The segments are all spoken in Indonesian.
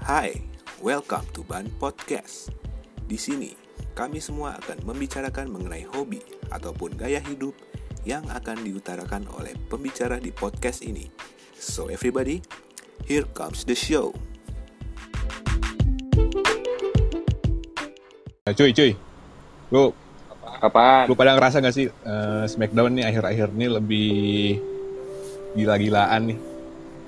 Hai, welcome to Ban Podcast. Di sini, kami semua akan membicarakan mengenai hobi ataupun gaya hidup yang akan diutarakan oleh pembicara di podcast ini. So everybody, here comes the show. Nah, cuy, cuy. Lu Apaan? lu pada ngerasa gak sih eh, Smackdown nih akhir-akhir ini lebih gila-gilaan nih?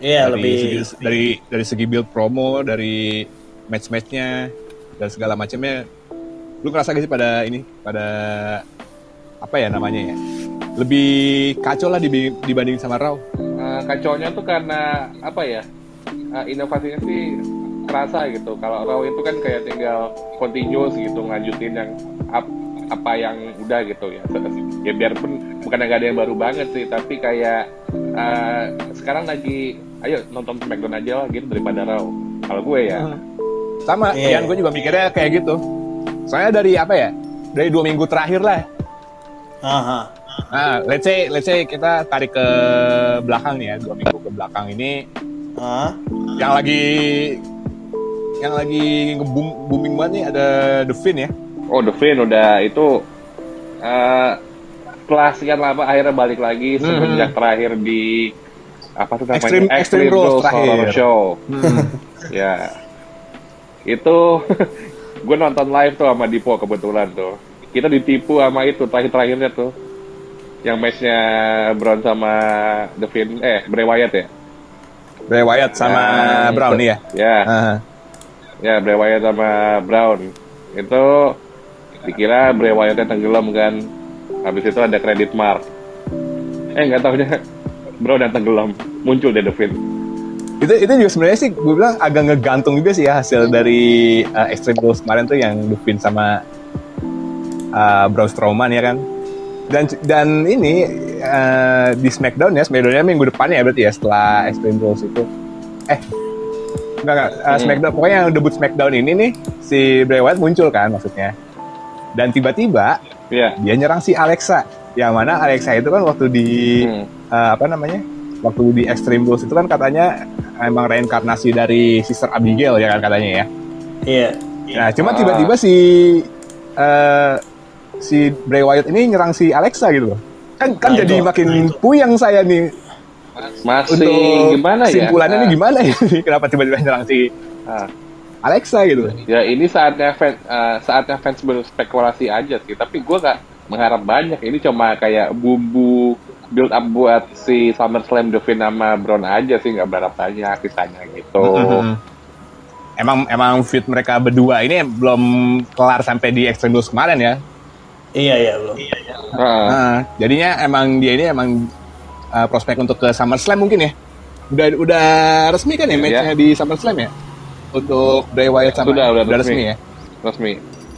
Iya dari lebih segi, dari dari segi build promo, dari match-matchnya dan segala macamnya. Lu ngerasa gak sih pada ini, pada apa ya namanya ya? Lebih kacau lah dibanding sama Raw. Eh, kacaunya tuh karena apa ya? Eh, inovasinya sih kerasa gitu. Kalau Raw itu kan kayak tinggal continuous gitu ngajutin yang ap- apa yang udah gitu ya. Ya biarpun bukan nggak ada yang baru banget sih, tapi kayak eh, sekarang lagi ayo nonton Smackdown aja lah gitu daripada Raw. Kalau gue ya. Sama, Iya. Ian gue juga mikirnya kayak gitu. Soalnya dari apa ya? Dari dua minggu terakhir lah. Aha. Nah, let's say, let's say kita tarik ke belakang nih ya, dua minggu ke belakang ini Ah, yang lagi yang lagi booming banget nih ada The Fin ya. Oh, The Fiend udah itu eh setelah sekian lama akhirnya balik lagi semenjak terakhir di apa tuh namanya Extreme- Extreme Rules terakhir. Horror Show. ya. Itu gue nonton live tuh sama Dipo kebetulan tuh. Kita ditipu sama itu terakhir-terakhirnya tuh. Yang matchnya Brown sama The Fiend, eh Bray Wyatt ya? Bray Wyatt sama Nah, Brown itu. nih ya. Ya. Ah. Ya, Bray Wyatt sama Brown. Itu dikira Bray Wyatt tenggelam kan. Habis itu ada credit mark. Eh, nggak tahunya Brown yang tenggelam. Muncul deh The Fiend. Itu itu juga sebenarnya sih gue bilang agak ngegantung juga sih ya hasil dari uh, Extreme Rules kemarin tuh yang The Fin sama uh, Braun Strowman ya kan. Dan dan ini uh, di Smackdown ya, Smackdownnya minggu depan ya berarti ya setelah Extreme Rules itu. Eh, enggak enggak, uh, Hmm. Smackdown pokoknya yang debut Smackdown ini nih si Bray Wyatt muncul kan maksudnya. Dan tiba-tiba Iya. dia nyerang si Alexa. Yang mana Alexa itu kan waktu di Hmm. eh, apa namanya waktu di Extreme Rules itu kan katanya emang reinkarnasi dari Sister Abigail ya kan katanya ya. iya. Nah cuma Ah. tiba-tiba si eh, si Bray Wyatt ini nyerang si Alexa gitu loh. Kan kan Nah, jadi itu. makin puyeng saya nih Masih untuk gimana ya? simpulannya nih Ah, gimana ya kenapa tiba-tiba nyerang si ah. Alexa gitu. Ya ini saatnya fans, eh, saatnya fans berspekulasi aja sih. Tapi gue nggak mengharap banyak. Ini cuma kayak bumbu build up buat si SummerSlam Fiend sama Brown aja sih. Nggak berharap banyak sisanya gitu. Emang emang fit mereka berdua ini belum kelar sampai di Extreme Rules kemarin ya. Iya iya belum. Ah. Nah, jadinya emang dia ini emang uh, prospek untuk ke SummerSlam mungkin ya. Udah udah resmi kan ya Iya. matchnya di SummerSlam ya? Untuk Bray Wyatt sama Sudah, udah resmi. resmi ya. Resmi.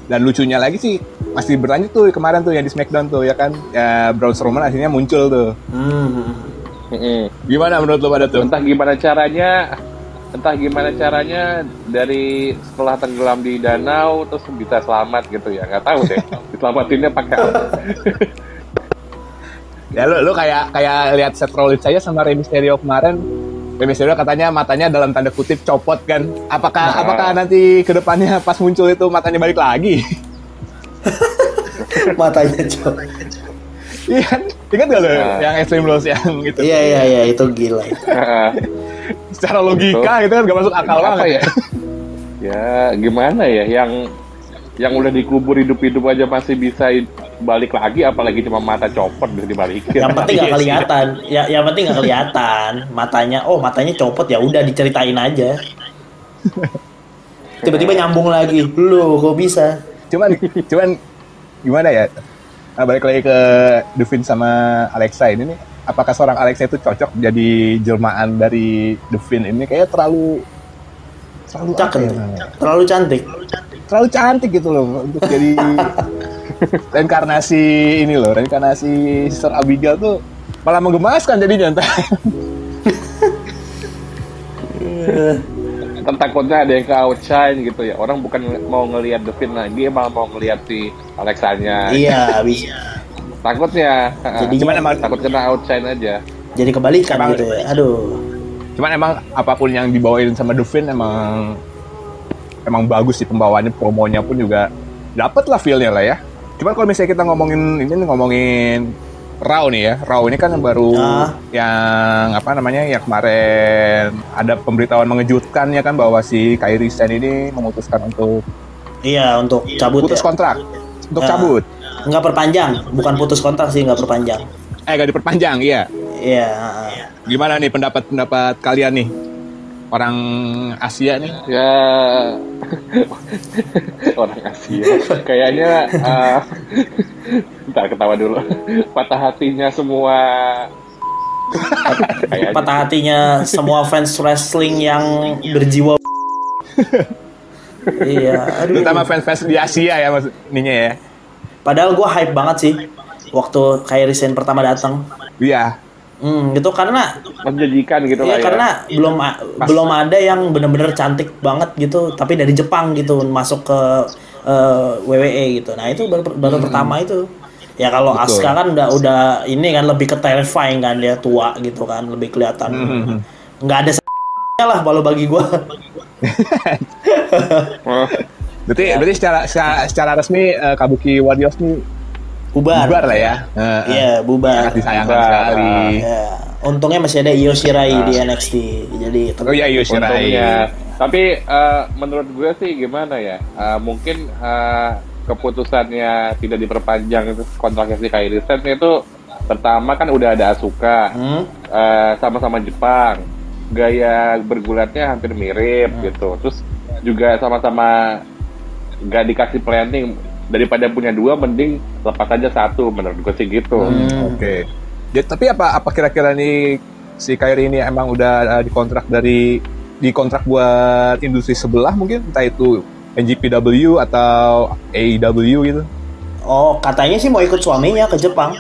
Dan lucunya lagi sih masih berlanjut tuh kemarin tuh yang di SmackDown tuh ya kan. Ya Braun Strowman akhirnya muncul tuh. Hmm. Gimana menurut lo pada tuh? entah gimana caranya entah gimana caranya dari setelah tenggelam di danau terus bisa selamat gitu ya nggak tahu deh diselamatinnya pakai apa Ya lo lo kayak kayak lihat Seth Rollins saja sama Rey Mysterio kemarin. Rey Mysterio katanya matanya dalam tanda kutip copot kan. Apakah Nah. apakah nanti ke depannya pas muncul itu matanya balik lagi? Matanya cok. Iya kan? Ingat gak lo Nah. yang Extreme Rules yang itu? Iya iya iya itu gila. Secara logika gitu kan gak masuk akal apa banget. ya ya gimana ya yang yang udah dikubur hidup-hidup aja masih bisa balik lagi apalagi cuma mata copot bisa dibalikin Yang penting nggak Iya kelihatan. Ya yang penting nggak kelihatan. Matanya oh matanya copot ya udah diceritain aja. Tiba-tiba nyambung lagi. Lu kok bisa? Cuman cuman gimana ya? Nah, balik lagi ke Devin sama Alexa ini nih. Apakah seorang Alexa itu cocok jadi jelmaan dari Devin ini? Kayaknya terlalu terlalu Cakep. ya namanya? Terlalu cantik. Terlalu cantik gitu loh untuk jadi reinkarnasi ini loh reinkarnasi Sister Abigail tuh malah menggemaskan jadinya entah Kan takutnya ada yang ke outshine gitu ya orang bukan mau ngelihat Devin lagi malah mau ngelihat si Alexanya Iya bisa. takutnya Jadi cuman emang takut kena outshine aja jadi kebalikan Emang- gitu ya. Aduh. cuman emang apa pun yang dibawain sama Devin emang emang bagus sih pembawaannya, promonya pun juga dapet lah feel-nya lah ya. Cuman kalau misalnya kita ngomongin ini nih, ngomongin Raw nih ya, Raw ini kan yang baru Ah. yang apa namanya yang kemarin ada pemberitahuan mengejutkan ya kan bahwa si Kyrie Sen ini memutuskan untuk Iya untuk cabut putus ya. kontrak untuk Ah. cabut. Nggak perpanjang, bukan putus kontrak sih nggak perpanjang. Eh gak diperpanjang, iya. Iya. ah. Gimana nih pendapat-pendapat kalian nih? Orang Asia nih? Ya orang Asia kayaknya uh, ketawa dulu. Patah hatinya semua kayaknya Patah hatinya semua fans wrestling yang berjiwa. iya. Aduh. Terutama fans-fans di Asia ya maksud ininya ya. Padahal gue hype banget sih waktu Kyrie Sen pertama datang. Iya. Hmm, gitu karena menjanjikan gitu Iya lah ya. karena belum a- belum ada yang bener-bener cantik banget gitu, tapi dari Jepang gitu masuk ke eh, WWE gitu. Nah itu baru, baru pertama itu. Ya kalau Hmm. Betul. Asuka kan udah udah ini kan lebih ke terrifying kan dia tua gitu kan, lebih kelihatan Hmm. nggak ada s**nya lah kalau bagi gua. Oh, Berarti berarti secara secara, secara resmi eh, Kabuki Warriors nih Bubar. bubar lah ya. Iya, bubar. Sangat disayangkan Bubar. sekali. Ya, untungnya masih ada Io Shirai di NXT. Jadi Oh iya Yoshirai. untungnya. Tapi eh, menurut gue sih gimana ya? Eh, mungkin eh, keputusannya tidak diperpanjang kontraknya si Kyrie Sen itu pertama kan udah ada Asuka. Hmm? eh, sama-sama Jepang gaya bergulatnya hampir mirip gitu terus juga sama-sama nggak dikasih planning daripada punya dua mending lepas aja satu menurut gue sih gitu Hmm. Oke. Ya, tapi apa apa kira-kira nih si Kyrie ini emang udah uh, dikontrak dari dikontrak buat industri sebelah mungkin entah itu NGPW atau AEW gitu. Oh, katanya sih mau ikut suaminya ke Jepang.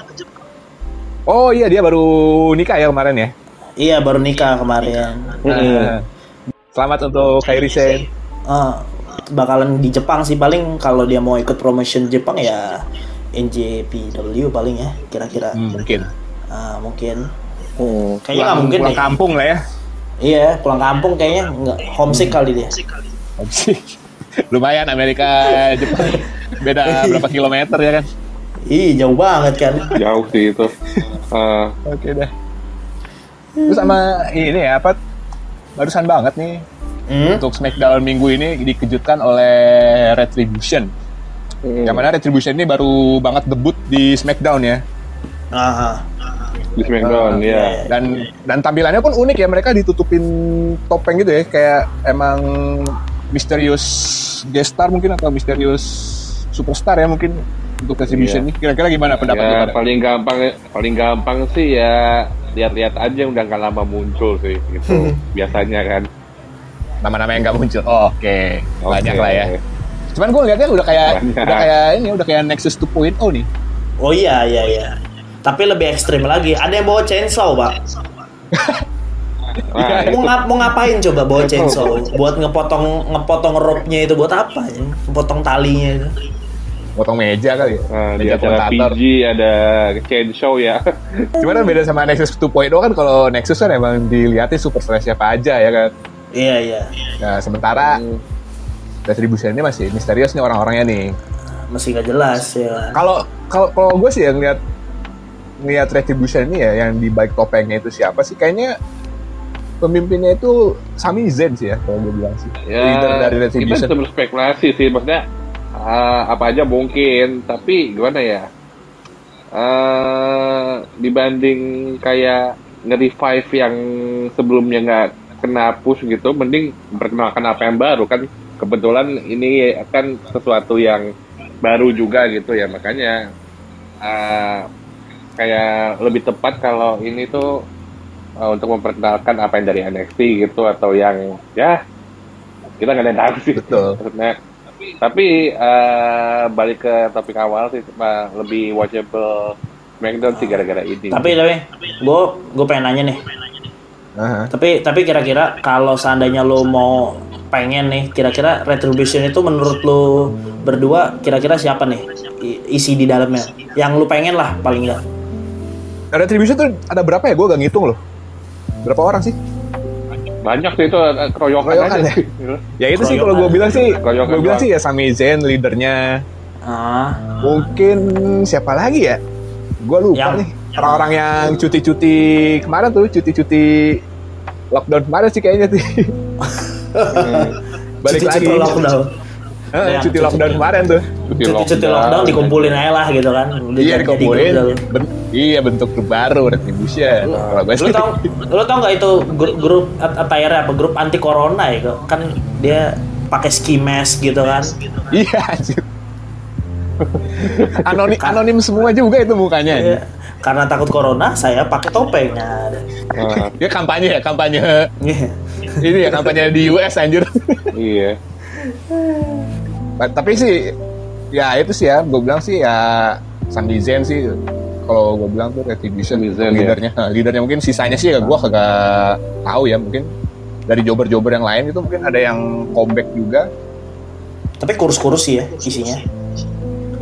Oh iya dia baru nikah ya kemarin ya. Iya, baru nikah kemarin. Eh, Selamat untuk Kyrie Sen. Eh, bakalan di Jepang sih. Paling kalau dia mau ikut promotion Jepang ya NJPW paling ya kira-kira. Hmm, mungkin. Ah, mungkin. Hmm. kayaknya nggak mungkin pulang deh. kampung lah ya. iya pulang kampung kayaknya nggak homesick kali dia. Lumayan Amerika Jepang. Beda berapa kilometer ya kan? ih jauh banget kan. Jauh sih itu. Eh, Oke dah. Terus sama ini ya apa? Barusan banget nih hmm? untuk SmackDown minggu ini dikejutkan oleh Retribution. hmm, Yang mana Retribution ini baru banget debut di SmackDown ya. Ah, di Smackdown ya Dan dan tampilannya pun unik ya mereka ditutupin topeng gitu ya kayak emang misterius guest star mungkin atau misterius superstar ya mungkin untuk Retribution Iya. ini. Kira-kira gimana pendapat ya paling gampang paling gampang sih ya lihat-lihat aja udah nggak lama muncul sih gitu biasanya kan Nama-nama yang nggak muncul. Oh, Oke, banyak Oke. lah ya. Cuman gue ngeliatnya udah kayak Banyak. udah kayak ini udah kayak Nexus 2.0 nih. oh iya iya iya tapi lebih ekstrim lagi ada yang bawa chainsaw pak nah, mau, ngap- mau ngapain coba bawa chainsaw buat ngepotong ngepotong rope-nya itu buat apa ya potong talinya itu Potong meja kali ya. Nah, di meja komentator. PG ada chain show ya. Cuman kan beda sama Nexus 2.0 kan kalau Nexus kan emang dilihatin superstar siapa aja ya kan. Iya iya Nah, sementara Retribution ini masih misterius nih orang-orangnya nih. masih gak jelas ya Kalau kalau kalau gue sih yang lihat ngeliat Retribution ini ya yang di balik topengnya itu siapa sih? Kayaknya pemimpinnya itu Sami Zayn sih ya kalau gue bilang sih. Leader Ya, dari kita Retribution. bisa berspekulasi sih, maksudnya ah, apa aja mungkin, tapi gimana ya? eh dibanding kayak nge-revive yang sebelumnya nggak kena push gitu, mending memperkenalkan apa yang baru kan. Kebetulan ini kan sesuatu yang baru juga gitu ya, makanya eh, kayak lebih tepat kalau ini tuh eh, untuk memperkenalkan apa yang dari NXT gitu atau yang ya kita nggak ada yang tahu sih Betul. maksudnya tapi eh, balik ke topik awal sih eh, lebih watchable SmackDown sih gara-gara ini tapi tapi gue gue pengen nanya nih Aha. tapi tapi kira-kira kalau seandainya lo mau pengen nih kira-kira retribution itu menurut lo berdua kira-kira siapa nih isi di dalamnya yang lo pengen lah paling enggak Retribution tuh ada berapa ya? Gue gak ngitung loh. Berapa orang sih? Banyak sih itu eh, keroyokan, Keroyokan aja ya? sih. Ya itu sih Keroyokan. kalau gue bilang sih, Keroyokan gue bilang sih ya Sami Zayn leadernya. Ah, Mungkin siapa lagi ya? Gue lupa Yang- nih. Orang-orang yang cuti-cuti kemarin tuh, cuti-cuti lockdown kemarin sih kayaknya sih. Balik cuti-cuti lagi. lockdown. Eh, cuti cuti- lockdown kemarin tuh. Cuti Cuti-cuti lockdown dikumpulin aja lah gitu kan. Udah Iya jadi dikumpulin. dah. Ben- iya bentuk grup baru retribution. Kalau gue Lu sih. tau, lu tau nggak itu grup, grup at- attire apa grup anti corona ya kan dia pakai ski mask gitu kan Iya. anjir. anonim anonim semua juga itu mukanya. Iya. Karena takut corona saya pakai topeng nah, Nah, Dia kampanye ya, kampanye iya. ini ya kampanye di US anjir. iya. Ba- Tapi sih ya itu sih ya, gue bilang sih ya Sami Zayn sih kalau gue bilang tuh retribution Sami Zayn, ya. leadernya, leadernya mungkin sisanya sih ya gue kagak tahu ya mungkin dari jobber-jobber yang lain itu mungkin ada yang comeback juga. tapi kurus-kurus sih ya isinya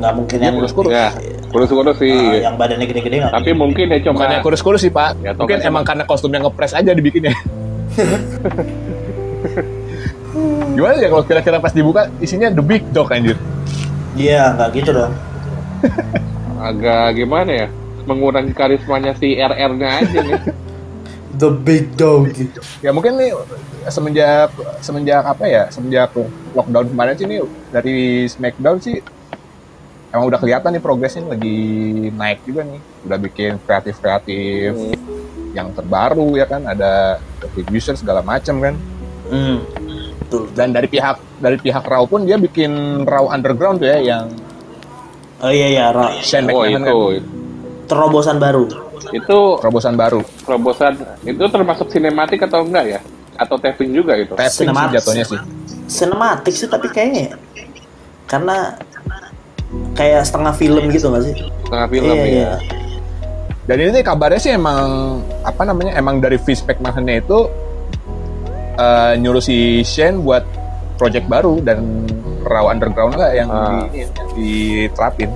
nggak mungkin Iya, yang kurus-kurus. Ya, kurus-kurus sih. ah, yang badannya gede-gede Tapi mungkin ya cuma Bukannya kurus-kurus sih pak, Ya, mungkin emang karena kostumnya ngepres aja dibikinnya. Gimana ya kalau kira-kira pas dibuka isinya the big dog anjir. iya nggak gitu dong agak gimana ya? Mengurangi karismanya si RR-nya aja nih. the big dog Ya mungkin nih semenjak semenjak apa ya semenjak lockdown kemarin sih nih dari Smackdown sih emang udah kelihatan nih progresnya lagi naik juga nih. Udah bikin kreatif kreatif yang terbaru ya kan? Ada retribution segala macam kan? Hmm. betul. Dan dari pihak dari pihak Raw pun dia bikin Raw Underground tuh ya yang oh iya iya Ra. Shane Oh McMahon itu, kan? Terobosan baru. Itu terobosan baru. terobosan itu termasuk sinematik atau enggak ya? Atau taping juga itu? tapping sih jatuhnya sih. Sinematik sih tapi kayaknya karena kayak setengah film gitu nggak sih Tengah film iya, ya. iya. Dan ini nih kabarnya sih emang apa namanya emang dari Vince McMahon itu eh, nyuruh si Shane buat project baru dan Raw Underground lah yang Ah. di, diterapin.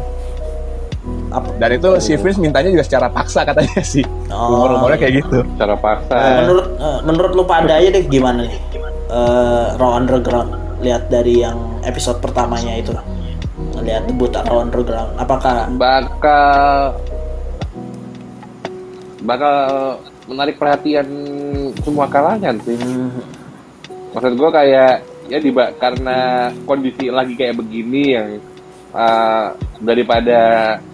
Apa- Dan itu si Vince mintanya juga secara paksa katanya sih. Oh. Rumor-rumornya kayak gitu. Secara paksa. menurut eh, menurut lu pada aja deh gimana nih eh, Raw Underground lihat dari yang episode pertamanya itu lihat debut Raw Underground apakah bakal bakal menarik perhatian semua kalangan sih. hmm, Maksud gue kayak ya di karena kondisi lagi kayak begini yang uh, daripada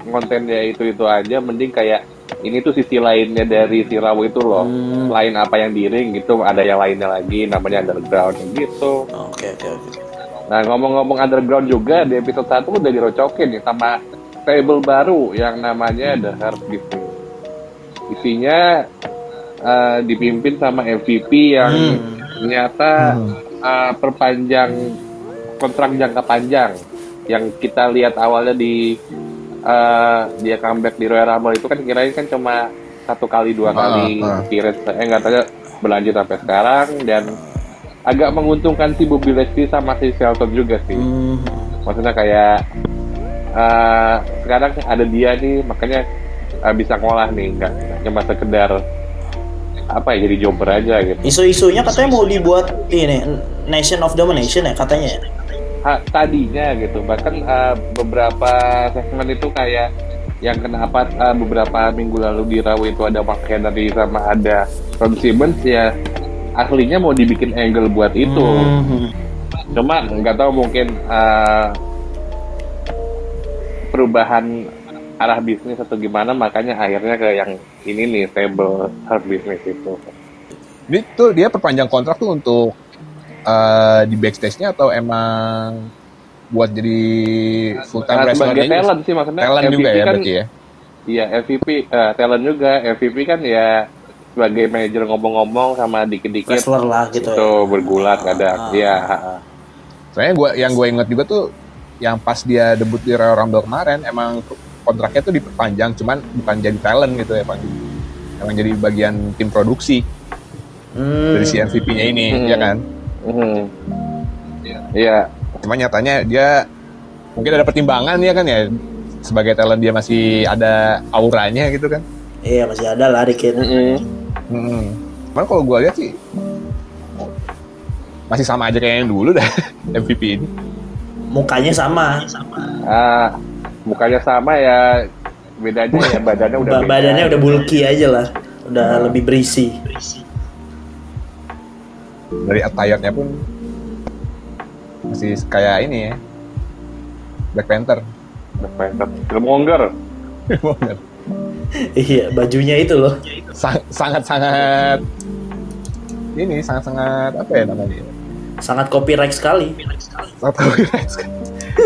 kontennya itu itu aja, mending kayak ini tuh sisi lainnya dari si Rawu itu loh. Hmm. Lain apa yang di ring gitu, ada yang lainnya lagi, namanya underground gitu. oke oke oke Nah ngomong-ngomong underground juga di episode 1 udah dirocokin nih sama table baru yang namanya The Heart Business. Isinya uh, dipimpin sama MVP yang Hmm. ternyata uh, perpanjang kontrak jangka panjang yang kita lihat awalnya di uh, dia comeback di Royal Rumble itu kan kirain kan cuma satu kali dua Ah, kali ah. period eh nggak tahu berlanjut sampai sekarang dan agak menguntungkan si Bobby Lashley sama si Shelton juga sih. Hmm, maksudnya kayak uh, sekarang ada dia nih makanya uh, bisa ngolah nih nggak cuma sekedar apa ya jadi jobber aja gitu. Isu-isunya katanya mau dibuat ini Nation of Domination ya katanya ya? Ha, tadinya gitu bahkan uh, beberapa segmen itu kayak yang kenapa uh, beberapa minggu lalu di Raw itu ada Mark Henry sama ada Ron Simmons ya aslinya mau dibikin angle buat itu. Hmm, cuma nggak tahu mungkin uh, perubahan arah bisnis atau gimana makanya akhirnya ke yang ini nih stable hard business itu. Ini tuh dia perpanjang kontrak tuh untuk eh, di backstage-nya atau emang buat jadi full time Nah, wrestler sebagai talent sih maksudnya talent juga MVP ya kan, berarti ya. Iya MVP eh, talent juga MVP kan ya sebagai manajer ngomong-ngomong sama dikit-dikit wrestler lah gitu itu ya. bergulat kadang Ah. ya Soalnya gua yang gue inget juga tuh yang pas dia debut di Royal Rumble kemarin emang kontraknya tuh diperpanjang cuman bukan jadi talent gitu ya Pak. Emang jadi bagian tim produksi Hmm, dari si MVP-nya ini Hmm. ya kan. Mhm. Iya Cuma nyatanya dia mungkin ada pertimbangan ya kan ya sebagai talent dia masih ada auranya gitu kan. iya masih ada lah dikit Mhm. Hmm. Cuman kalau gue lihat sih masih sama aja kayak yang dulu dah MVP ini. Mukanya sama. Ah, mukanya sama ya, bedanya ya badannya udah beda. badannya udah bulky aja lah. Udah lebih berisi. Dari attire-nya pun masih kayak ini ya. Black Panther. Killmonger. iya, bajunya itu loh. Sang- sangat-sangat ini sangat-sangat apa ya namanya? Sangat copyright sekali. Sangat copyright sekali.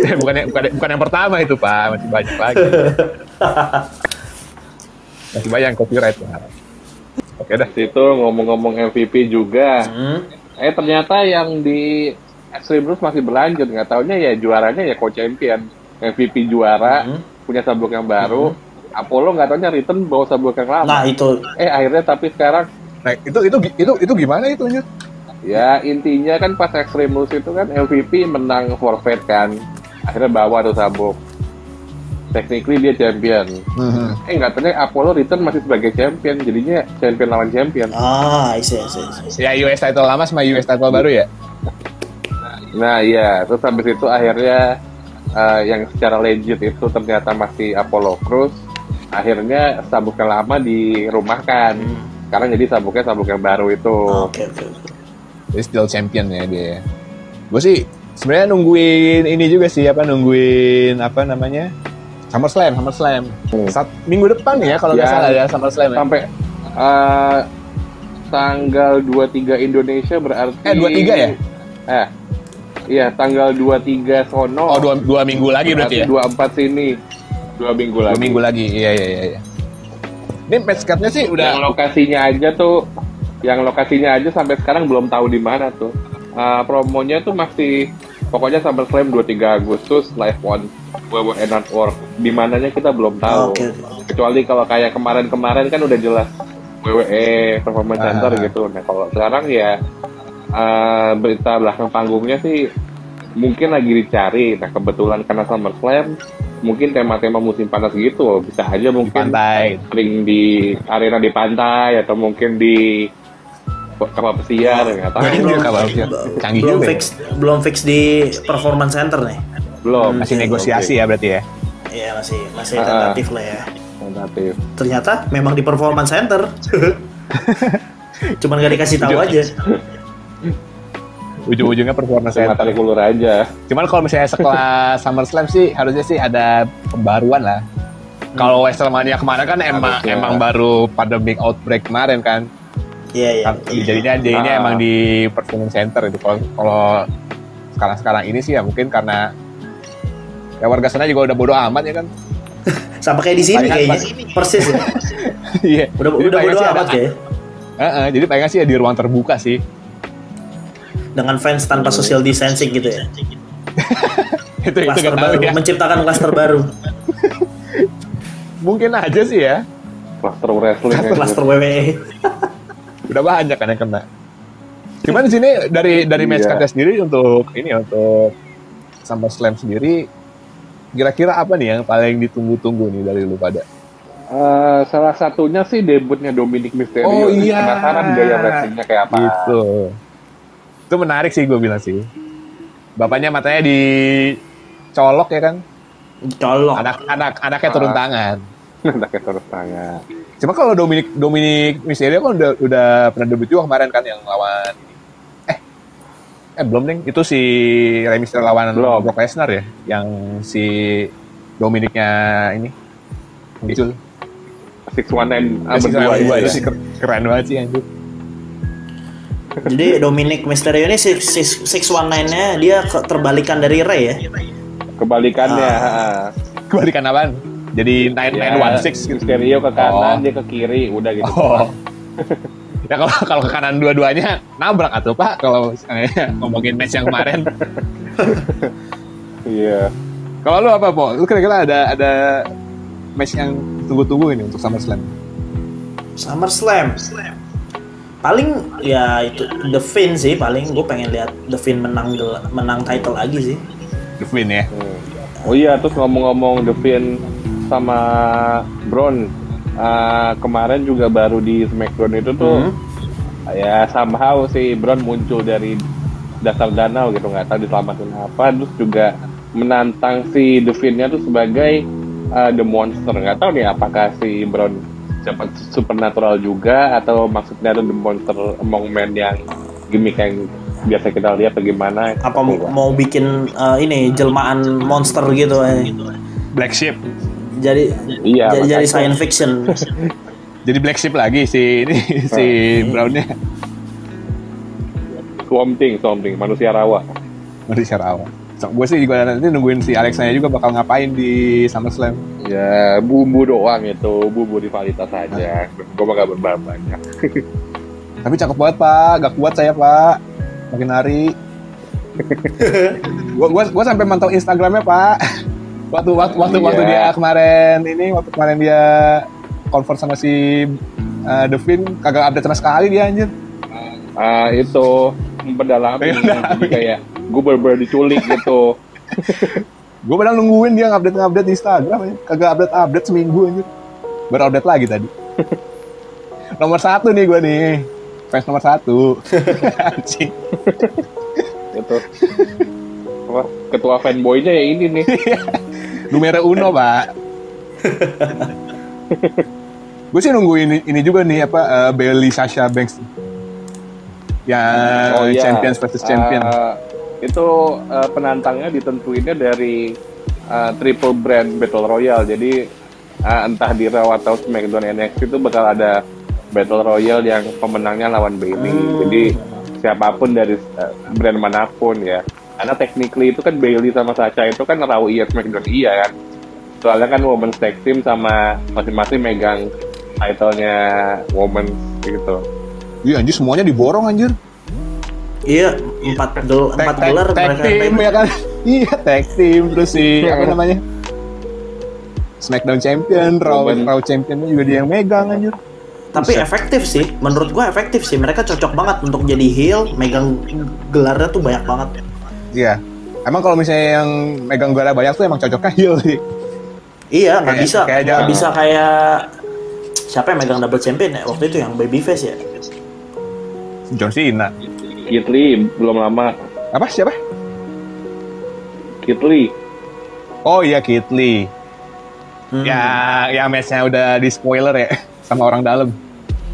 Ya, bukan, yang- bukan, bukan yang pertama itu pak, masih banyak lagi. masih banyak yang copyright pak. Oke dah. Situ ngomong-ngomong MVP juga. Hmm. Eh ternyata yang di Extreme Rules masih berlanjut. Nggak taunya ya juaranya ya co-champion. MVP juara, Hmm. punya sabuk yang baru. Apollo nggak taunya return bawa sabuk yang lama. Nah, itu Eh akhirnya tapi sekarang Nah, itu itu itu itu gimana itu Nyut? ya intinya kan pas Extreme Rules itu kan MVP menang forfeit kan. Akhirnya bawa tuh sabuk. Technically dia champion. Eh nggak taunya Apollo return masih sebagai champion. Jadinya champion lawan champion. ah, I see, I see, I see. Ya US title lama sama US title baru ya? Nah iya, terus habis itu akhirnya eh, yang secara legit itu ternyata masih Apollo Crews. Akhirnya sabuk yang lama dirumahkan. Sekarang jadi sabuknya sabuk yang baru itu. Oke, oke, oke. Jadi still champion ya dia. Gue sih sebenarnya nungguin ini juga sih apa nungguin apa namanya SummerSlam, SummerSlam. Hmm. Saat minggu depan ya kalau nggak Ya. salah ya SummerSlam. Ya. Sampai eh, tanggal 23 Indonesia berarti Eh, 23 ya? Eh. Iya, tanggal 23 sono. Oh dua, dua minggu lagi berarti ya? 24 sini. Dua minggu Dua lagi. minggu lagi, iya iya iya. iya. Ini card-nya sih Yang udah lokasinya aja tuh, yang lokasinya aja sampai sekarang belum tahu di mana tuh. Uh, promonya tuh masih pokoknya SummerSlam 23 Agustus live on WWE Network. Di mananya kita belum tahu. Oke, oke. Kecuali kalau kayak kemarin-kemarin kan udah jelas WWE Performance Ah. Center gitu. Nah kalau sekarang ya uh, berita belakang panggungnya sih mungkin lagi dicari. Nah kebetulan karena SummerSlam mungkin tema-tema musim panas gitu bisa aja di mungkin pantai. sering di arena di pantai atau mungkin di kapal pesiar nggak tahu Jadi belum, kapal pesiar. Canggih belum juga ya. fix belum fix di performance center nih. belum Masih negosiasi ya berarti ya. Iya masih masih tentatif lah ya. tentatif Ternyata memang di performance center. Cuman gak dikasih tahu aja. Ujung-ujungnya performance cuma center. tarik ulur aja Cuman kalau misalnya sekelas SummerSlam sih harusnya sih ada pembaruan lah. Kalau WrestleMania kemarin kan emang Harusnya. emang baru pandemic outbreak kemarin kan. Iya iya. Kan jadinya jadinya Ah. emang di performance center itu. Kalau kalau sekarang-sekarang ini sih ya mungkin karena ya warga sana juga udah bodo amat ya kan. Sama kayak di sini kayaknya. Persis ya. Iya. Udah Jadi udah palingan bodo sih ada- amat ya. Heeh, jadi paling nggak sih ya di ruang terbuka sih. Dengan fans tanpa social distancing gitu ya. itu itu Klaster tahu baru, ya. menciptakan klaster baru. Mungkin aja sih ya. cluster wrestling ya. Klaster WWE. Udah banyak kan yang kena. Cuman di sini dari dari match Iya. card sendiri untuk ini untuk SummerSlam sendiri kira-kira apa nih yang paling ditunggu-tunggu nih dari lu pada? Eh, salah satunya sih debutnya Dominic Mysterio Oh, iya. penasaran gaya wrestlingnya kayak apa Gitu. Itu menarik sih gue bilang sih. Bapaknya matanya dicolok ya kan? Colok. Anak anak anaknya turun Ah. tangan. Anaknya terus tanya Cuma kalau Dominic Dominic Mysterio kan udah udah pernah debut juga kemarin kan yang lawan eh eh belum nih itu si Rey Mysterio lawan Belum. Brock Lesnar ya yang si Dominicnya ini muncul. 619 Ya, si berdua Rey itu itu ya. sih keren banget sih anjir. Jadi Dominic Mysterio ini 619-nya dia ke- terbalikan dari Ray ya. kebalikannya Ah. ha. Kebalikan apaan? Jadi 9916 gitu. Mysterio ke kanan Oh. dia ke kiri udah gitu Oh. ya kalau kalau ke kanan dua-duanya nabrak atau Pak kalau misalnya ngomongin match yang kemarin. iya Kalau lu apa, Po? Lu kira-kira ada ada match yang tunggu-tunggu ini untuk SummerSlam? SummerSlam. Paling ya itu The Finn sih paling gue pengen lihat The Finn menang gel- menang title lagi sih. The Finn ya. Hmm. Oh iya, terus ngomong-ngomong The Finn sama Braun, uh, kemarin juga baru di SmackDown itu tuh Hmm. ya somehow si Brown muncul dari dasar danau gitu nggak tahu diselamatin apa terus juga menantang si Devin-nya tuh sebagai uh, the monster nggak tahu nih apakah si Brown dapat supernatural juga atau maksudnya itu the monster among men yang gimmick yang biasa kita lihat bagaimana Apa mau bikin uh, ini jelmaan monster gitu eh. Black Sheep. Jadi Iya, jadi, jadi makanya. science fiction. Jadi Black Sheep lagi si ini si Brownnya. Swamp Thing, Swamp Thing, manusia rawa Masih secara awal. So, gue sih juga nanti nungguin si Alexanya juga bakal ngapain di SummerSlam. Ya bumbu doang itu bumbu rivalitas saja gue mah gak berbahan banyak Tapi cakep banget pak, gak kuat saya pak. Makin hari. gua, gua, gua sampai mantau Instagramnya pak. Waktu waktu waktu, waktu Iya. dia kemarin ini, waktu kemarin dia convert sama si uh, Devin, kagak update sama sekali dia anjir. Ah itu jadi kayak gue bener diculik gitu Gue padahal nungguin dia update update di Instagram, anjir. kagak update update seminggu anjir. Baru update lagi tadi. nomor satu nih gue nih, fans nomor satu. Anjing. gitu apa ketua fanboynya ya ini nih Numero uno, Pak. gue sih nunggu ini, ini juga nih apa uh, Bailey Sasha Banks. Ya iya. champions versus champion. Ah, itu ah, penantangnya ditentuinnya dari ah, triple brand battle royale. Jadi ah, entah di Raw atau SmackDown NXT itu bakal ada battle royale yang pemenangnya lawan Bailey. Hmm. jadi siapa pun dari ah, brand mana pun ya. Karena technically itu kan Bailey sama Sasha itu kan Raw iya SmackDown iya kan. Soalnya kan women's tag team sama masing-masing megang title-nya women's gitu. Iya anjir semuanya diborong anjir. Iya, empat gel, Tag, empat gelar tag mereka team main. ya kan. Iya tag team terus si apa namanya? Smackdown champion, Raw. Raw champion juga dia yang megang anjir. Tapi Buset. efektif sih, menurut gua efektif sih. Mereka cocok banget untuk jadi heel, megang gelarnya tuh banyak banget. Iya. Emang kalau misalnya yang megang gelar banyak tuh emang cocoknya heel sih. Iya, nggak bisa, kayak nggak bisa kayak siapa yang megang double champion ya waktu itu yang babyface ya. John Cena. Kit Lee belum lama Apa siapa? Kit Lee Oh iya Kit Lee. Hmm. Ya, yang matchnya udah di spoiler ya sama orang dalam.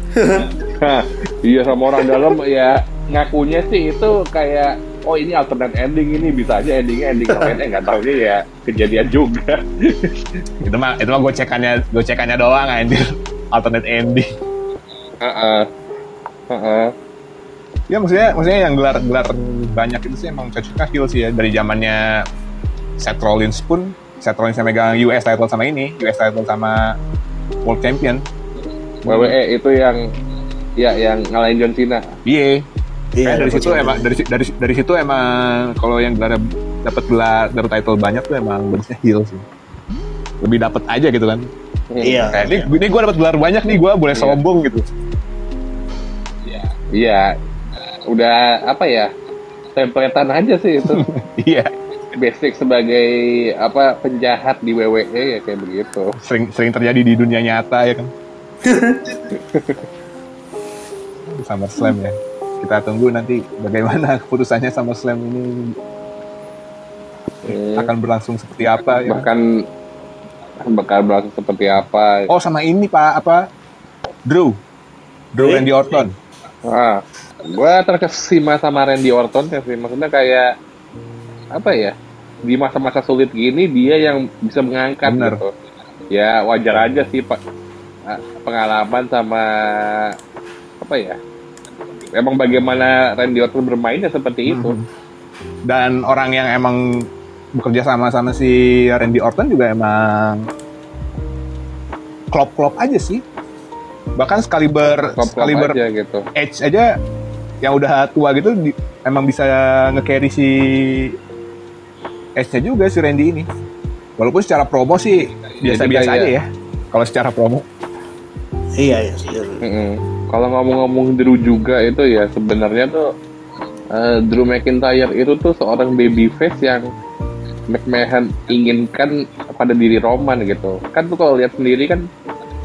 Hah, iya sama orang dalam ya ngakunya sih itu kayak oh ini alternate ending ini bisa aja endingnya ending lainnya nggak tahu ya kejadian juga Itu mah itu mah gocekannya gocekannya doang anjir. Alternate ending. Heeh. Heeh. Ya maksudnya maksudnya yang gelar-gelar banyak itu sih emang cocoknya heel sih ya dari zamannya Seth Rollins pun Seth Rollins yang megang US title sama ini, US title sama World Champion. WWE itu yang ya yang ngalahin John Cena Iya. Iya, Kayak dari situ emang dari dari dari situ emang kalau yang gelar dapat gelar dapat title banyak tuh emang bagusnya heel sih. Lebih dapat aja gitu kan. Iya. Kayak ini, ini gue dapat gelar banyak nih, gue boleh Iya. sombong gitu. iya udah apa ya templatean aja sih itu Iya. basic sebagai apa penjahat di WWE ya kayak begitu Sering sering terjadi di dunia nyata ya kan. SummerSlam ya. Kita tunggu nanti bagaimana keputusannya SummerSlam ini Hmm, akan berlangsung seperti apa ya. bahkan bakal berlangsung seperti apa Oh sama ini Pak apa? Drew. Drew Eh? Randy Orton. Ah, gue terkesima sama Randy Orton ya sih. Maksudnya kayak apa ya? Di masa-masa sulit gini dia yang bisa mengangkat Bener. gitu. Ya wajar aja sih pak ah, pengalaman sama apa ya? Emang bagaimana Randy Orton bermainnya seperti itu. Mhm. Dan orang yang emang bekerja sama sama si Randy Orton juga emang klop-klop aja sih. Bahkan sekaliber Klop-klop sekaliber aja gitu. Edge aja yang udah tua gitu di- emang bisa nge-carry si Edge-nya juga si Randy ini. Walaupun secara promo sih biasa-biasa kayak- aja ya. Kalau secara promo. Iya, iya. iya. Kalau ngomong-ngomong Drew juga itu ya sebenarnya tuh eh, Drew McIntyre itu tuh seorang babyface yang McMahon inginkan pada diri Roman gitu. Kan tuh kalau lihat sendiri kan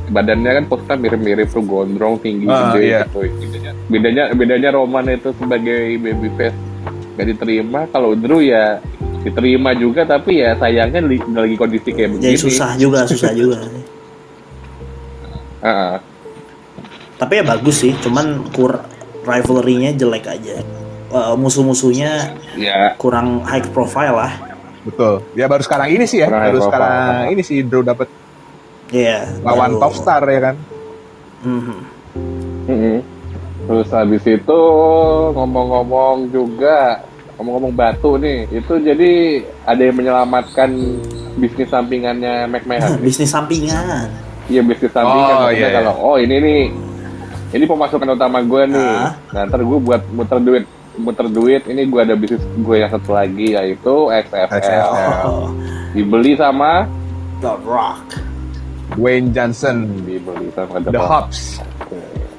badannya kan posnya mirip-mirip tuh gondrong tinggi Ah, gede iya. gitu. Bedanya bedanya Roman itu sebagai babyface gak diterima, kalau Drew ya diterima juga tapi ya sayangnya li- lagi kondisi kayak begini. Jadi susah juga, susah juga. Heeh. Tapi ya bagus sih, cuman kur rivalry-nya jelek aja. Eh, musuh-musuhnya Ya, kurang high profile lah. Betul. Ya baru sekarang ini sih ya, Kurang baru sekarang profile. ini sih Drew dapat Iya. lawan baru- top star ya kan. Mhm. Mm-mm. Terus habis itu ngomong-ngomong juga ngomong-ngomong batu nih, itu jadi ada yang menyelamatkan bisnis sampingannya McMahon. Bisnis sampingan. Iya bisnis sampingan. Oh, iya, kalau oh ini nih ini pemasukan utama gue nih. Ah. Nah ntar gue buat muter duit muter duit ini gue ada bisnis gue yang satu lagi yaitu XFL. XFL. Oh, Dibeli sama The Rock. Dwayne Johnson, dibeli sama The Hobbs,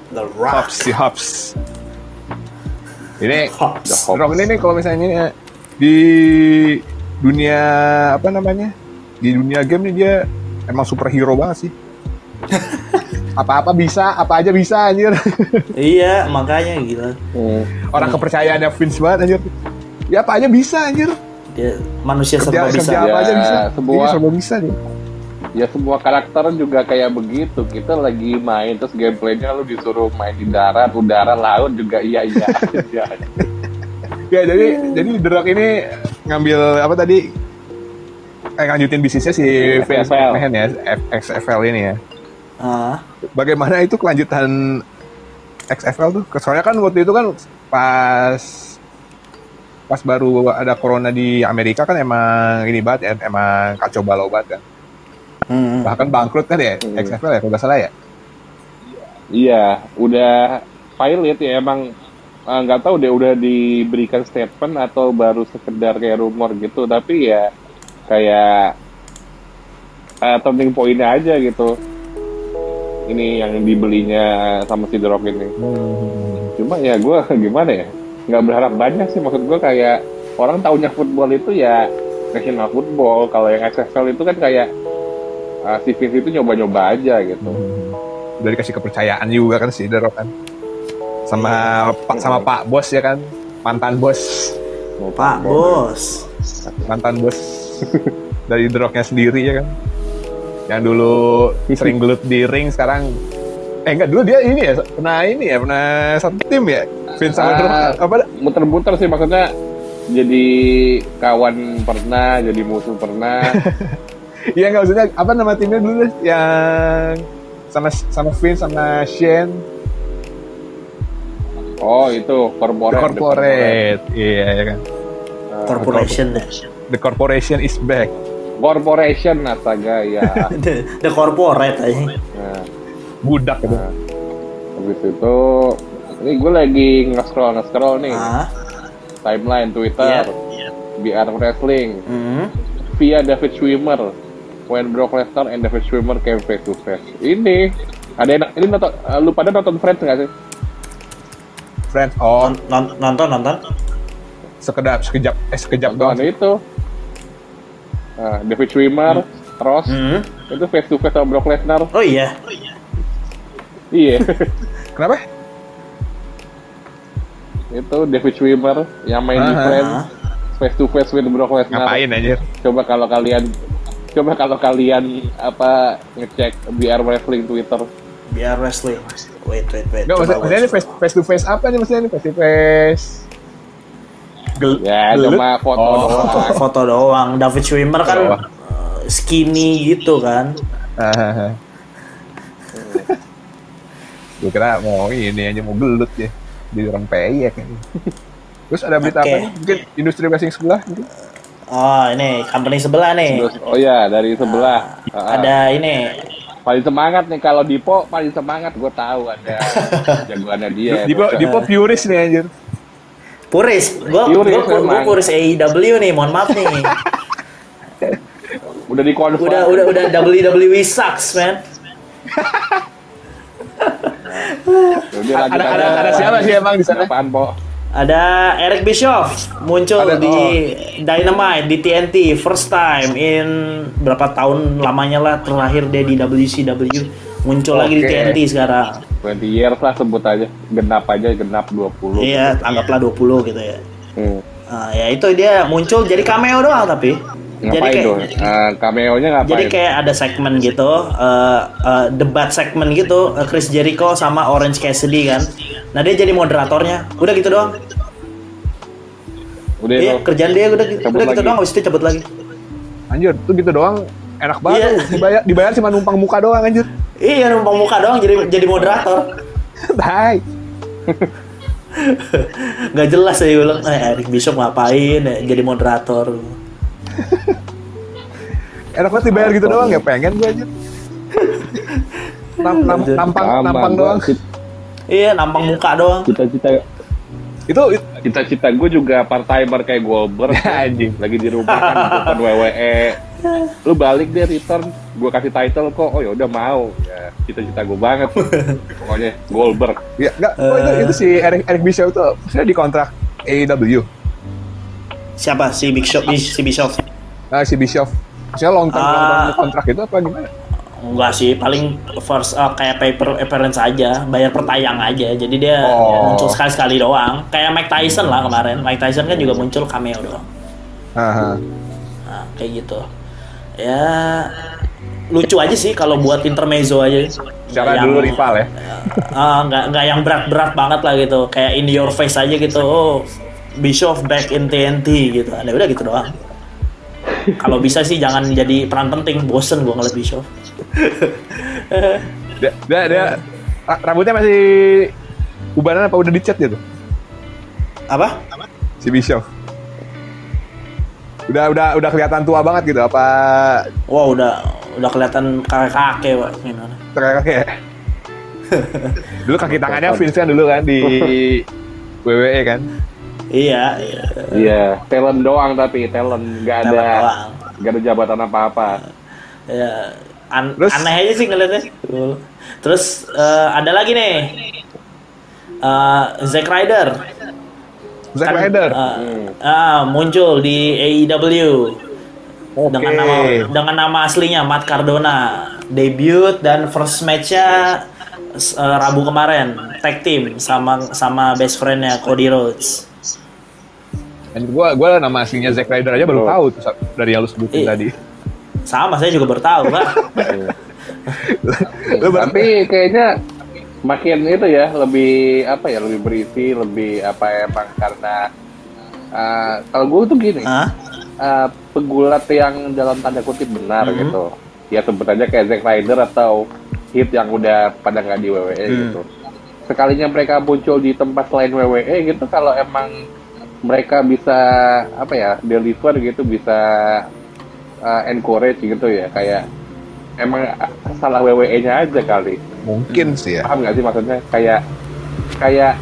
The Rock. Hobbs si Hobbs. Ini Hobbs. The Rock ini nih kalau misalnya ini di dunia apa namanya? Di dunia game nih dia emang superhero banget sih. Apa-apa bisa, apa aja bisa anjir. Iya, makanya gila. Hmm. Orang kepercayaannya Vince banget anjir. Ya apa aja bisa anjir. Dia manusia Kerja, serba bisa. kerja apa aja Ya, bisa. semua- serba bisa nih. Ya semua karakter juga kayak begitu. Kita lagi main terus gameplaynya lu disuruh main di darat, udara, laut juga iya iya aja. Ya jadi jadi The Rock ini ngambil apa tadi eh, lanjutin bisnisnya si Vince XFL. McMahon ya XFL ini ya. Ah, Bagaimana itu kelanjutan XFL tuh? Soalnya kan waktu itu kan pas pas baru ada corona di Amerika kan emang ini banget ya, emang kacau balau banget kan. Hmm. Bahkan bangkrut kan ya Hmm. XFL ya kalau nggak salah ya. Iya, udah pilot ya emang eh, nggak tahu deh udah diberikan statement atau baru sekedar kayak rumor gitu. Tapi ya kayak eh, turning point-nya aja gitu. Ini yang dibelinya sama si The Rock ini. Cuma ya gue gimana ya, nggak berharap banyak sih. Maksud gue kayak orang taunya football itu ya national football. Kalau yang XFL itu kan kayak uh, si Vince itu nyoba-nyoba aja gitu. Udah dikasih kepercayaan juga kan si Rock kan. Sama Pak sama Pak Bos ya kan. Mantan bos. Pak Bos. mantan bos dari The Rock-nya sendiri ya kan yang dulu sering gelut di ring sekarang eh enggak dulu dia ini ya pernah ini ya pernah satu tim ya Vince sama Ah. apa muter-muter sih maksudnya jadi kawan pernah jadi musuh pernah iya nggak maksudnya apa nama timnya dulu deh? Yang sama sama Vince sama Shane. Oh itu corporate The Corporate. iya ya kan? Ah, Corporation. The Corporation is back. Corporation astaga ya The, the corporate aja. nah, budak gitu nah. habis itu ini gue lagi nge-scroll nge-scroll nih. Ah, timeline Twitter. BR Wrestling. Hmm. via David Schwimmer when Brock Lesnar and David Schwimmer came face to face. Ini ada yang ini nonton eh, lu pada nonton Friends nggak sih? Friends oh Non- non- nonton nonton. sekedap sekejap eh sekejap nonton doang itu. Nah, David Schwimmer Ross Hmm. itu face to face sama Brock Lesnar. Oh iya. iya. Kenapa? Itu David Schwimmer yang main di Ah, Friends face to face with Brock Lesnar. Ngapain anjir? Coba kalau kalian coba kalau kalian apa ngecek BR Wrestling Twitter Biar wrestling. Wait, wait, wait. Enggak, maksudnya, ini face, face to face apa nih maksudnya ini face to face? Gel ya gelut? cuma foto Oh. foto, doang foto doang. David Schwimmer kan Oh. eh, skinny gitu kan. Gue kira mau ini aja mau gelut ya. Jadi orang peyek. ini. Terus ada berita Oke. apa nih? Mungkin industri wrestling sebelah mungkin? Oh, ini company sebelah nih. Oh ya dari sebelah Ah, Ada ini paling semangat nih kalau Dipo paling semangat gue tahu ada jagoannya dia Dipo, Dipo purist nih anjir. Puris. Gua Puris, gua, gua, gua memang. Puris AEW nih, mohon maaf nih. udah di udah udah udah WWE sucks, man. Ada- aja. ada- ada siapa sih emang di sana? Apaan, Po? Ada Eric Bischoff muncul Ada- di oh. Dynamite di TNT first time in berapa tahun lamanya lah terakhir dia di WCW muncul lagi di. TNT sekarang 20 years lah sebut aja. Genap aja, genap 20. iya anggaplah 20 gitu ya Hmm. Nah, ya itu dia muncul jadi cameo doang tapi jadi Ngapain kayak tuh? Eh, cameo-nya ngapain? jadi kayak ada segmen gitu eh, eh, debat segmen gitu Chris Jericho sama Orange Cassidy kan nah dia jadi moderatornya. Udah gitu doang. Udah iya kerjaan dia udah, gitu- Cabut udah gitu doang habis itu cabut lagi. Anjir, tuh gitu doang. Enak banget Iya. dibayar dibayar cuma numpang muka doang anjir. iya numpang muka doang jadi jadi moderator. Hai. nggak jelas ya bilang eh, Eric Bishop ngapain? Ya, jadi moderator. Enak banget dibayar gitu doang ya pengen gue anjir. Nam- nampang nampang gua doang. Iya nampang muka doang Cita-cita Itu cita-cita gue juga part timer kayak Goldberg. Anjing. Lagi di rumah kan bukan WWE. Lu balik deh return, gue kasih title kok. Oh ya udah mau. Ya, cita-cita gue banget. Pokoknya Goldberg. ya enggak oh, itu, itu si Eric Eric Bischoff tuh maksudnya di kontrak AEW. siapa si Big Shop si Bishop Nah, si Bischoff. Maksudnya long term, Ah. kontrak itu apa gimana? Enggak sih, paling first uh, kayak paper appearance aja, bayar per tayang aja. Jadi dia Oh. muncul sekali-sekali doang. Kayak Mike Tyson lah kemarin. Mike Tyson kan juga muncul cameo doang. Aha. Nah, kayak gitu. Ya lucu aja sih kalau buat intermezzo aja. Secara Nggak dulu yang- rival ya. Ah, nggak nggak yang berat-berat banget lah gitu. Kayak in your face aja gitu. Oh, Bischoff back in TNT gitu. Ada udah gitu doang. Kalau bisa sih jangan jadi peran penting. Bosen gua ngeliat Bischoff. Dia, dia, dia ra- rambutnya masih ubanan apa udah dicat gitu? Apa? Si Bischoff. Udah udah udah kelihatan tua banget gitu apa Wah udah udah kelihatan kakek-kakek pak gimana? kakek kakek? dulu kaki tangannya Vince kan dulu kan di WWE kan. Iya, iya. Iya, talent doang tapi talent nggak ada nggak ada jabatan apa-apa. Ya, an- Terus? aneh aja sih ngeliatnya. Terus eh, ada lagi nih, Eh, Zack Ryder. Zack Kan, Ryder. eh, Hmm. ah, muncul di AEW Oke. dengan nama dengan nama aslinya Matt Cardona. Debut dan first matchnya eh, Rabu kemarin tag team sama sama best friendnya Cody Rhodes. Dan gua gua nama aslinya Zack Ryder aja baru Oh. tahu tuh dari yang lu sebutin Iya. tadi. Sama saya juga baru tahu pak. Lu ber- Tapi kayaknya makin itu ya lebih apa ya lebih berisi lebih apa emang karena uh, kalau gue tuh gini Hah? uh, pegulat yang dalam tanda kutip benar Mhm. gitu ya sebut aja kayak Zack Ryder atau hit yang udah pada nggak di WWE Hmm. gitu sekalinya mereka muncul di tempat selain WWE gitu kalau emang mereka bisa apa ya deliver gitu bisa uh, encourage gitu ya kayak emang salah WWE-nya aja kali mungkin sih ya. paham nggak sih maksudnya kayak kayak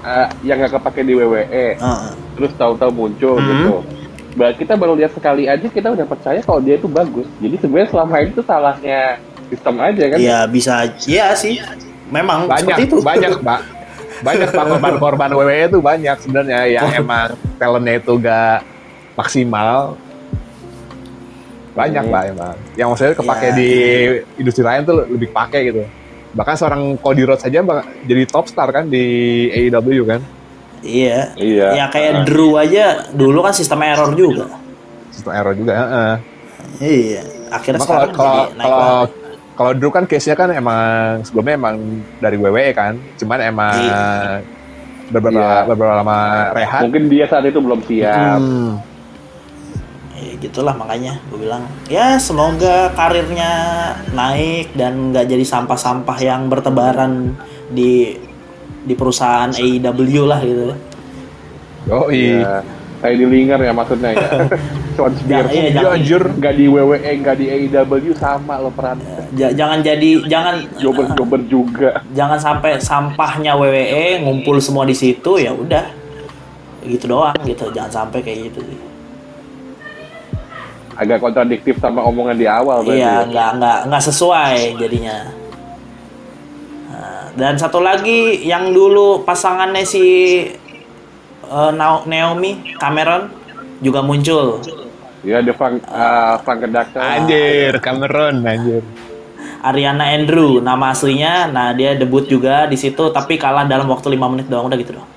uh, yang nggak kepake di WWE Heeh. terus tahu-tahu muncul Hmm. gitu Bah, kita baru lihat sekali aja kita udah percaya kalau dia itu bagus jadi sebenarnya selama ini tuh salahnya sistem aja kan Iya bisa, iya sih. Memang banyak seperti itu. banyak pak banyak pak korban-korban WWE itu banyak sebenarnya yang emang talentnya itu gak maksimal banyak Hmm. pak emang yang maksudnya kepake Ya. di industri lain tuh lebih pakai gitu bahkan seorang Cody Rhodes saja bak- jadi top star kan di AEW kan Iya. Iya. Ya kayak Nah. Drew aja dulu kan sistem error juga. sistem error juga heeh. Iya. Akhirnya sekarang kalau naik kalau. Kalau Drew kan case-nya kan emang sebelumnya emang dari WWE kan cuman emang Iya. beberapa Iya. beberapa lama rehat mungkin dia saat itu belum siap Hmm. Ya gitulah makanya gue bilang ya semoga karirnya naik dan nggak jadi sampah-sampah yang bertebaran di di perusahaan AEW lah gitu. Yoi. ya kayak di Linger ya maksudnya ya Sean Ya, Spears iya, Iya, jangan, anjir. nggak di WWE nggak di AEW sama lo peran. Ja- jangan jadi jangan jobber jobber juga. Jangan sampai sampahnya WWE ngumpul semua di situ ya udah. Gitu doang gitu. Jangan sampai kayak gitu sih. Agak kontradiktif sama omongan di awal iya ya. nggak nggak nggak sesuai jadinya. Nah, dan satu lagi yang dulu pasangannya si Nao- Naomi Cameron juga muncul ya the Frank uh, Frank Conductor Anjir, Cameron anjir. Ariana Andrew nama aslinya. Nah, dia debut juga di situ tapi kalah dalam waktu 5 menit doang udah gitu doang.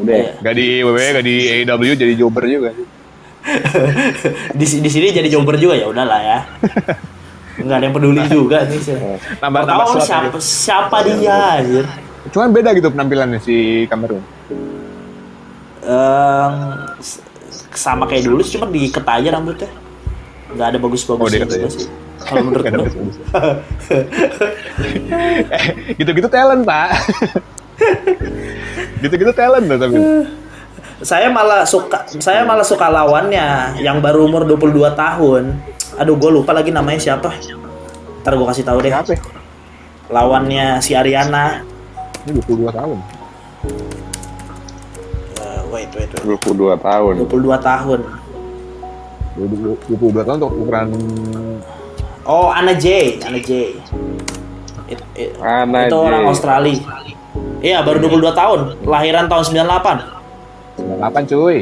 Udah. Iya. Gak di WWE, gak di AEW, jadi jobber juga. di, di sini jadi jobber juga ya udahlah ya. Nggak ada yang peduli juga nih sih. Nambah- nambah tahu siapa, siapa dia anjir. Cuman beda gitu penampilannya si Cameron. Sama kayak dulu cuma diikat aja rambutnya. Nggak ada Oh, diikat juga aja. sih. Kalau menurut gue. bagus-bagus. Eh, gitu-gitu talent, Pak. gitu-gitu talent loh tapi. Saya malah suka saya malah suka lawannya yang baru umur 22 tahun. Aduh, gue lupa lagi namanya siapa. Ntar gue kasih tahu deh. Ya? Lawannya si Ariana. Ini 22 tahun. Wait, wait. 22 tahun. 22 tahun. 22, 22 tahun untuk ukuran Oh, Anna J, Anna J. It- it- Anna itu J. orang Australia. Iya, baru 22 tahun. Lahiran tahun 98. 98 cuy.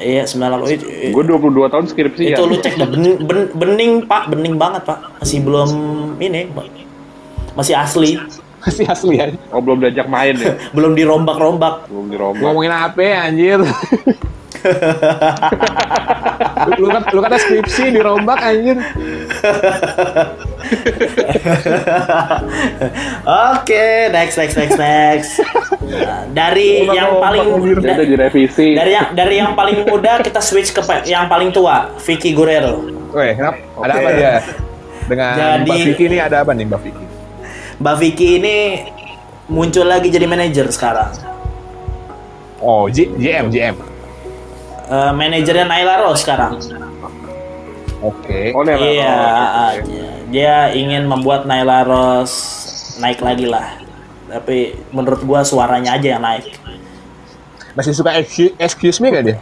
Iya, 98. Itu, Gue 22 tahun skripsi ya. itu lu cek dah bening, ben- bening, Pak, bening banget, Pak. Masih belum ini, masih asli. Masih asli ya. Oh belum diajak main ya? Belum dirombak-rombak. Belum dirombak. Ngomongin apa ya, anjir? lu, lu, kata, lu kata skripsi dirombak anjir. Oke, next, next, next, next. Nah, dari yang paling udah direvisi. dari yang dari yang paling muda kita switch ke yang paling tua, Vicky Guerrero. Weh, kenapa? Ada Oke. apa dia? Dengan Jadi- Mbak Vicky ini ada apa nih Mbak Vicky? Mbak Vicky ini muncul lagi jadi manajer sekarang. Oh, G, GM, GM. Eh, manajernya Naila Rose sekarang. Oke. Oh, Nela. iya, Oh, oke, ah, dia ingin membuat Naila Rose naik lagi lah. Tapi menurut gua suaranya aja yang naik. Masih suka excuse, excuse me gak dia?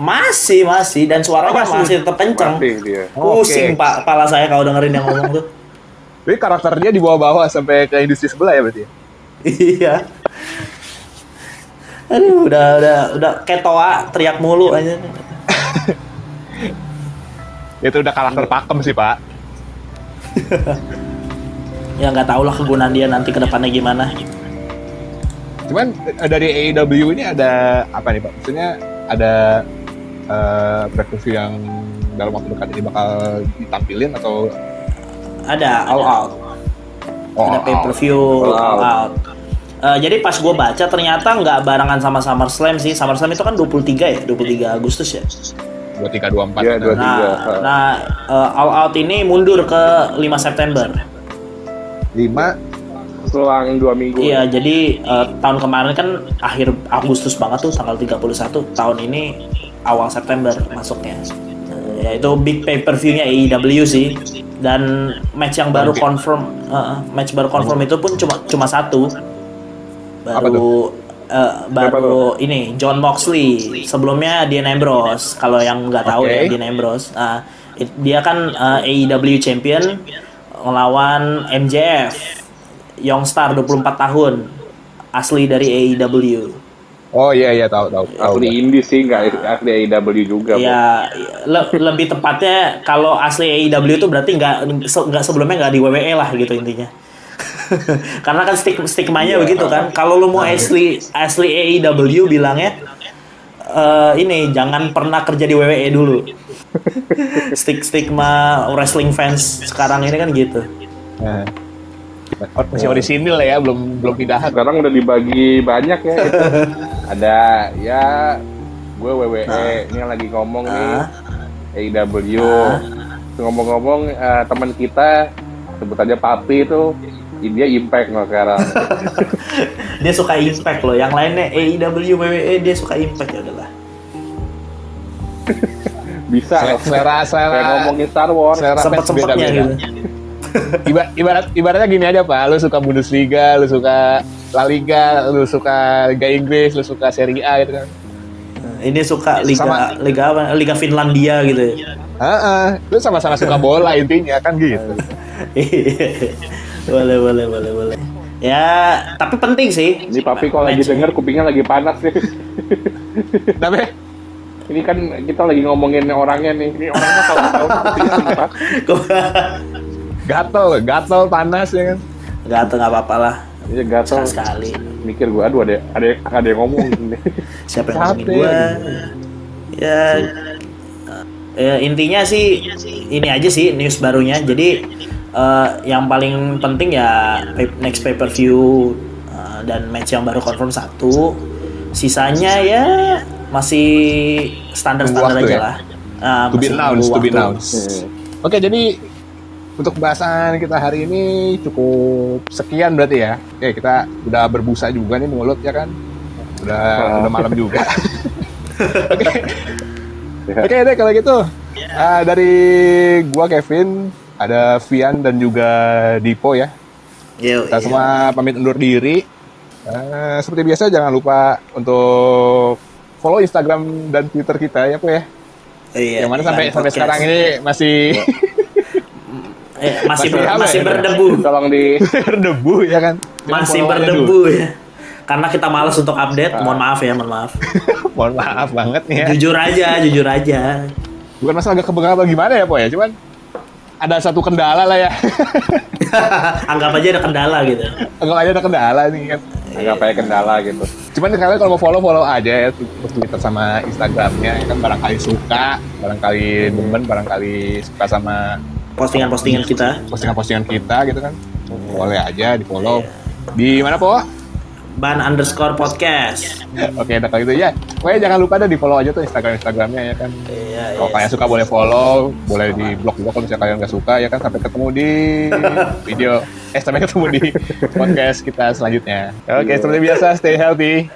Masih, masih dan suaranya Masih. masih tetap dia. Pusing Oke. Pak kepala saya kalau dengerin yang ngomong tuh. Jadi karakter dia dibawa-bawa sampai ke industri sebelah ya berarti? ya? iya. Aduh, udah udah udah kayak toa teriak mulu aja. Itu udah karakter pakem sih, Pak. Ya nggak tahu lah kegunaan dia nanti ke depannya gimana. Cuman eh, dari AEW ini ada apa nih, Pak? Maksudnya ada eh preview yang dalam waktu dekat ini bakal ditampilin atau Ada all out. oh, ada pay per view All all out. out. Eh, jadi pas gue baca ternyata nggak barengan sama SummerSlam sih. SummerSlam itu kan 23 ya, 23 Agustus ya. 2324? Iya, Nah, 23. Nah, nah eh, All Out ini mundur ke 5 September. 5 Selang dua minggu. Iya, jadi eh, tahun kemarin kan akhir Agustus banget tuh tanggal 31. Tahun ini awal September masuknya. Ya itu big pay per view-nya AEW sih. Dan match yang baru confirm eh, match baru confirm itu pun cuma cuma satu. Baru eh, baru ini John Moxley. Sebelumnya Dean Ambrose. Kalau yang nggak tahu Oke. ya Dean Ambrose. It- dia kan eh, AEW champion melawan MJF. Young Star 24 tahun. Asli dari AEW. Oh iya iya tahu tahu tahu. Asli indie sih, nggak asli AEW juga. Bro. Ya le- lebih tepatnya kalau asli AEW itu berarti nggak se- nggak sebelumnya nggak di WWE lah gitu intinya. Karena kan stig stigmanya Iya. begitu kan. Kalau lu mau asli asli AEW bilangnya eh, ini jangan pernah kerja di WWE dulu. Stig stigma wrestling fans sekarang ini kan gitu. Nah. Oh, masih orisinil lah ya, belum belum pindahan. Sekarang udah dibagi banyak ya. Itu. Ada ya gue WWE ini yang lagi ngomong nih Ah. AEW. Ngomong-ngomong eh, teman kita sebut aja Papi itu dia impact loh sekarang. Dia suka impact loh. Yang lainnya AEW WWE dia suka impact ya udahlah. Bisa. Selera selera Kayak ngomongin Star Wars. selera beda-beda. gitu. Iba- ibarat ibaratnya gini aja pak, lu suka Bundesliga, lu suka La Liga, lu suka Liga Inggris, lu suka Serie A gitu kan. Ini suka liga Sama- liga apa? Liga Finlandia gitu. ya. Heeh, lu sama-sama suka bola intinya kan gitu. boleh boleh boleh boleh. Ya, tapi penting sih. Ini Papi kalau lagi denger kupingnya lagi panas nih. Tapi Ini kan kita lagi ngomongin orangnya nih. Ini orangnya kalau tahu kupingnya lagi panas. gatel, gatel panas ya kan. Gatel nggak apa-apa lah. Iya gatel. Sekali. Mikir gue, aduh ada ada ada yang ngomong. Siapa yang ngomongin Capek. gua? Ya, eh, intinya sih ini aja sih news barunya. Jadi eh, yang paling penting ya next pay per view eh, dan match yang baru confirm satu. Sisanya ya masih standar-standar Tunggu waktu aja ya? lah. Ah, To be announced, to be announced. Oke, jadi untuk bahasan kita hari ini cukup sekian berarti ya. Oke, kita udah berbusa juga nih mulut ya kan. Udah udah malam juga. Oke. Ya. Oke deh kalau gitu. Ah, dari gua Kevin, ada Vian dan juga Dipo ya. Yo, Kita iya. semua pamit undur diri. Eh, seperti biasa jangan lupa untuk follow Instagram dan Twitter kita ya, Po ya. Iya, yang mana sampai sampai Podcast. sekarang ini masih Eh, masih masih ber- apa ya? masih berdebu. Tolong di berdebu ya kan. Cuma Masih aja berdebu ya. Karena kita malas untuk update, mohon maaf ya, mohon maaf. Mohon maaf banget nih ya. Jujur aja, jujur aja. Bukan masalah agak kebengar atau gimana ya, Po ya. Cuman ada satu kendala lah ya. Anggap aja ada kendala gitu. Anggap aja ada kendala nih kan. nggak pakai kendala gitu. Cuman kalian kalau mau follow follow aja ya Twitter sama Instagramnya ya kan barangkali suka, barangkali demen, barangkali suka sama Postingan-postingan kita. postingan-postingan kita gitu kan. Boleh aja di follow. Di mana po? Ban underscore podcast. Oke, udah kalau gitu ya. Pokoknya jangan lupa deh di follow aja tuh Instagram Instagramnya ya kan. Iya, Kalau kalian suka boleh follow, boleh di blog juga kalau misalnya kalian nggak suka ya kan. Sampai ketemu di video, eh sampai ketemu di podcast kita selanjutnya. Oke, seperti biasa, stay healthy.